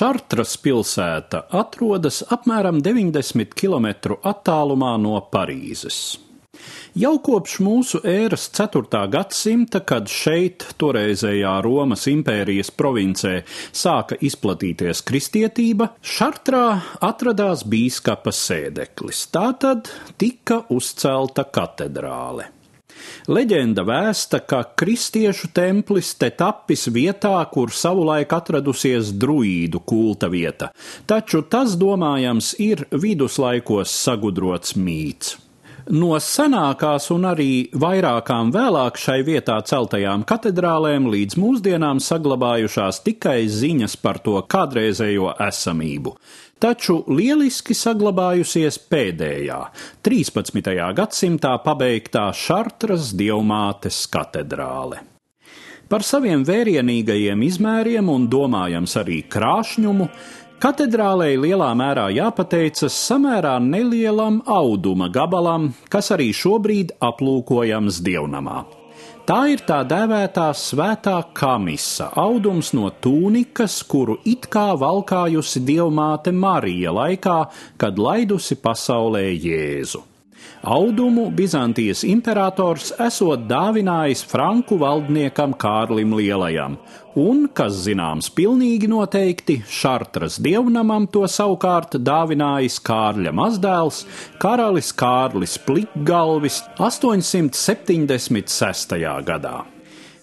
Šartras pilsēta atrodas apmēram 90 km attālumā no Parīzes. Jau kopš mūsu ēras 4. gadsimta, kad šeit, toreizējā Romas impērijas provincē, sāka izplatīties kristietība, Šartrā atradās bīskapa sēdeklis. Tātad tika uzcelta katedrāle. Leģenda vēsta, ka kristiešu templis te tapis vietā, kur savulaik atradusies druīdu kulta vieta, taču tas, domājams, ir viduslaikos sagudrots mīts. No senākās un arī vairākām vēlāk šai vietā celtajām katedrālēm līdz mūsdienām saglabājušās tikai ziņas par to kādreizējo esamību. Taču lieliski saglabājusies pēdējā, 13. gadsimtā pabeigtā Šartras dievmātes katedrāle. Par saviem vērienīgajiem izmēriem un domājams arī krāšņumu Katedrālei lielā mērā jāpateicas samērā nelielam auduma gabalam, kas arī šobrīd aplūkojams dievnamā. Tā ir tā dēvētā svētā kamisa, audums no tūnikas, kuru it kā valkājusi dievmāte Marija laikā, kad laidusi pasaulē Jēzu. Audumu Bizantijas imperators esot dāvinājis Franku valdniekam Kārlim Lielajam, un, kas zināms pilnīgi noteikti, Šartras dievnamam to savukārt dāvinājis Kārļa mazdēls, karalis Kārlis Plikgalvis 876. gadā.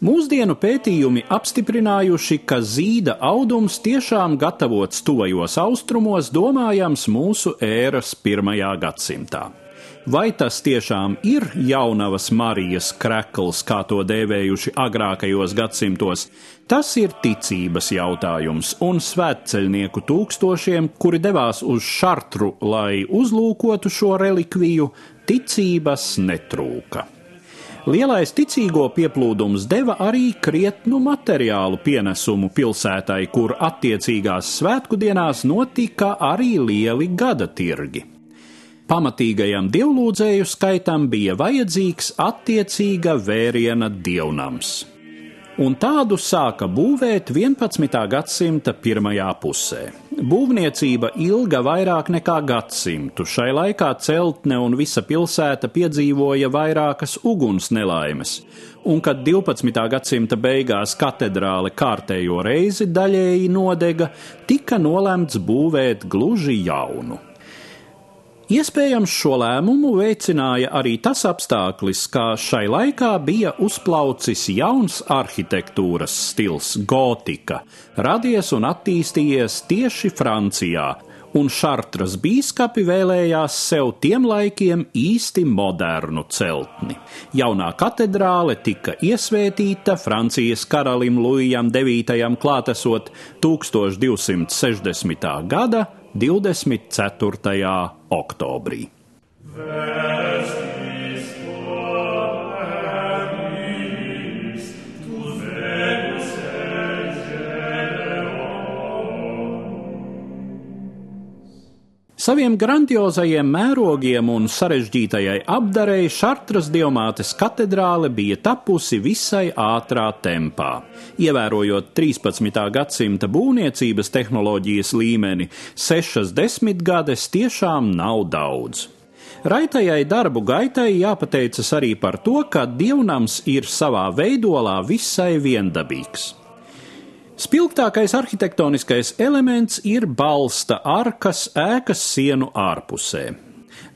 Mūsdienu pētījumi apstiprinājuši, ka zīda audums tiešām gatavots tuvajos austrumos, domājams, mūsu ēras pirmajā gadsimtā. Vai tas tiešām ir jaunavas Marijas krekls, kā to dēvējuši agrākajos gadsimtos, tas ir ticības jautājums, un svētceļnieku tūkstošiem, kuri devās uz šartru, lai uzlūkotu šo relikviju, ticības netrūka. Lielais ticīgo pieplūdums deva arī krietnu materiālu pienesumu pilsētai, kur attiecīgās svētku dienās notika arī lieli gada tirgi. Pamatīgajam dievlūdzēju skaitam bija vajadzīgs attiecīga vēriena dievnams. Un tādu sāka būvēt 11. gadsimta pirmajā pusē. Būvniecība ilga vairāk nekā gadsimtu. Šai laikā celtne un visa pilsēta piedzīvoja vairākas uguns nelaimes, un kad 12. gadsimta beigās katedrāle kārtējo reizi daļēji nodega, tika nolemts būvēt gluži jaunu. Iespējams, šo lēmumu veicināja arī tas apstākļis, ka šai laikā bija uzplaucis jauns arhitektūras stils - gotika, radies un attīstījies tieši Francijā, un Šartras bīskapi vēlējās sev tiem laikiem īsti modernu celtni. Jaunā katedrāle tika iesvētīta Francijas karalim Luijam IX klātesot 1260. gada 24. oktobrī. Vēsti. Saviem grandiozajiem mērogiem un sarežģītajai apdarei Šartras diamātes katedrāle bija tapusi visai ātrā tempā. Ievērojot 13. gadsimta būvniecības tehnoloģijas līmeni, sešas desmitgades tiešām nav daudz. Raitajai darbu gaitai jāpateicas arī par to, ka dievnams ir savā veidolā visai viendabīgs. Spilgtākais arhitektoniskais elements ir balsta arkas ēkas sienu ārpusē.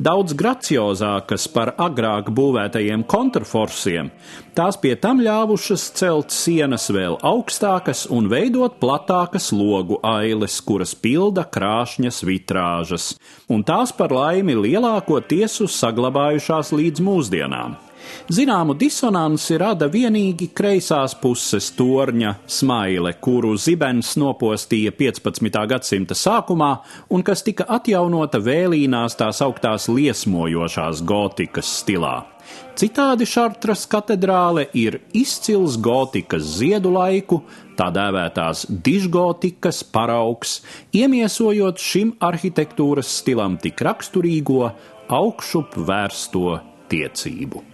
Daudz graciozākas par agrāk būvētajiem kontrforsiem, tās pie tam ļāvušas celt sienas vēl augstākas un veidot platākas logu ailes, kuras pilda krāšņas vitrāžas, un tās par laimi lielāko tiesu saglabājušās līdz mūsdienām. Zināmu disonanci rada vienīgi kreisās puses torņa smaile, kuru zibens nopostīja 15. gadsimta sākumā un kas tika atjaunota vēlīnās tās augtās liesmojošās gotikas stilā. Citādi Šartras katedrāle ir izcils gotikas ziedu laiku, tā dēvētās dižgotikas paraugs, iemiesojot šim arhitektūras stilam tik raksturīgo augšup vērsto tiecību.